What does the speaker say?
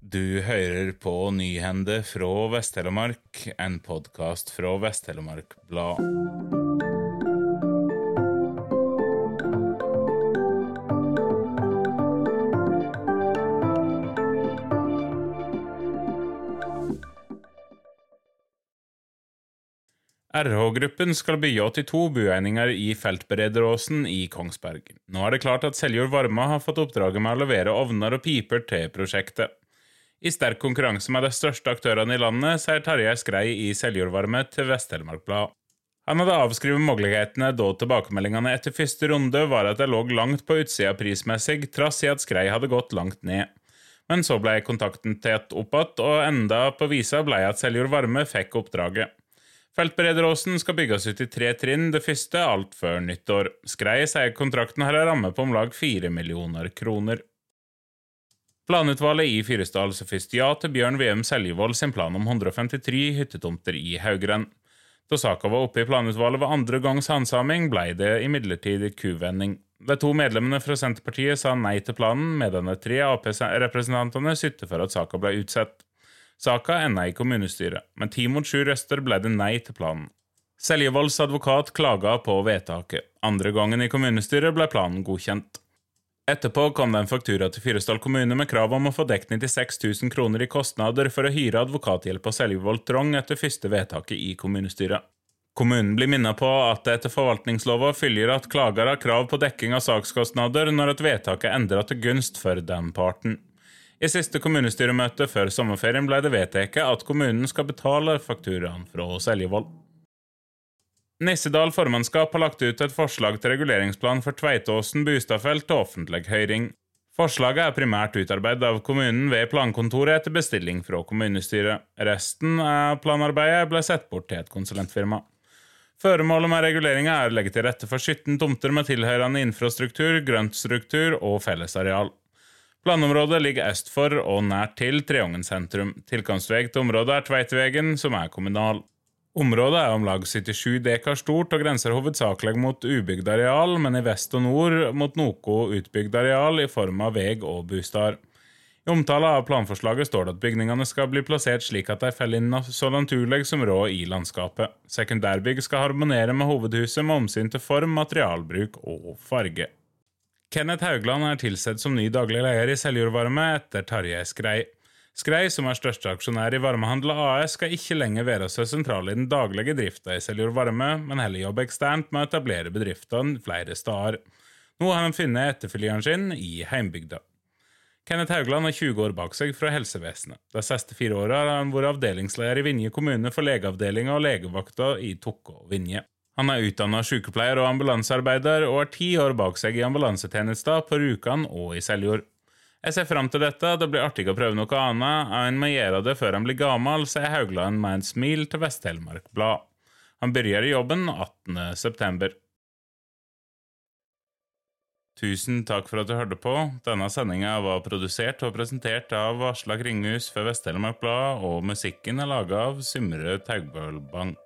Du hører på Nyhende fra Vest-Telemark, en podkast fra Vest-Telemark Blad. RH-gruppen skal bygge 82 bueininger i Feltberederåsen i Kongsberg. Nå er det klart at Seljord Varma har fått oppdraget med å levere ovner og piper til prosjektet. I sterk konkurranse med de største aktørene i landet, sier Tarjei Skrei i Seljordvarme til Vest-Telemark Blad. Han hadde avskrevet mulighetene da tilbakemeldingene etter første runde var at de lå langt på utsida prismessig, trass i at Skrei hadde gått langt ned. Men så ble kontakten tett opp igjen, og enda på visa ble at Seljord Varme fikk oppdraget. Feltberederåsen skal bygges ut i tre trinn, det første alt før nyttår. Skrei sier kontrakten har en ramme på om lag fire millioner kroner. Planutvalget i Fyresdal sa først ja til Bjørn VM Seljevold sin plan om 153 hyttetomter i Haugren. Da saka var oppe i planutvalget ved andre gangs handsaming, ble det imidlertid kuvending. De to medlemmene fra Senterpartiet sa nei til planen, medan de tre Ap-representantene sytte for at saka ble utsatt. Saka enda i kommunestyret, men ti mot sju røster ble det nei til planen. Seljevolds advokat klaga på vedtaket. Andre gangen i kommunestyret ble planen godkjent. Etterpå kom det en faktura til Fyresdal kommune med krav om å få dekket 96 000 kroner i kostnader for å hyre advokathjelp av Seljevold Trong etter første vedtaket i kommunestyret. Kommunen blir minnet på at det etter forvaltningslova følger at klager har krav på dekking av sakskostnader når et vedtak er endret til gunst for den parten. I siste kommunestyremøte før sommerferien ble det vedtatt at kommunen skal betale fakturaen fra Seljevold. Nissedal formannskap har lagt ut et forslag til reguleringsplan for Tveitåsen Bustadfelt til offentlig høring. Forslaget er primært utarbeidet av kommunen ved plankontoret etter bestilling fra kommunestyret. Resten av planarbeidet ble sett bort til et konsulentfirma. Føremålet med reguleringa er å legge til rette for 17 tomter med tilhørende infrastruktur, grøntstruktur og fellesareal. Planområdet ligger øst for og nært til Treungen sentrum. Tilkomstvei til området er Tveitvegen, som er kommunal. Området er om lag 77 dekar stort og grenser hovedsakelig mot ubygd areal, men i vest og nord mot noe utbygd areal i form av veg og bostad. I omtale av planforslaget står det at bygningene skal bli plassert slik at de faller inn så naturlig som råd i landskapet. Sekundærbygg skal harmonere med hovedhuset med omsyn til form, materialbruk og farge. Kenneth Haugland er tilsatt som ny daglig leder i Seljordvarme etter Tarjei Skrei. Skrei, som er største aksjonær i Varmehandel AS, skal ikke lenger være så sentral i den daglige drifta i Seljord Varme, men heller jobbe eksternt med å etablere bedriftene flere steder. Nå har han funnet etterfølgeren sin i heimbygda. Kenneth Haugland har 20 år bak seg fra helsevesenet. De siste fire åra har han vært avdelingsleder i Vinje kommune for legeavdelinga og legevakta i Tokke og Vinje. Han er utdanna sykepleier og ambulansearbeider og har ti år bak seg i ambulansetjenester på Rjukan og i Seljord. Jeg ser fram til dette, det blir artig å prøve noe annet enn må gjøre det før han blir gammel, sier Haugland med en smil til Vest-Telemark Blad. Han begynner jobben 18. september. Tusen takk for at du hørte på. Denne sendinga var produsert og presentert av Aslak Ringhus for Vest-Telemark Blad, og musikken er laga av Symre Taugbølbang.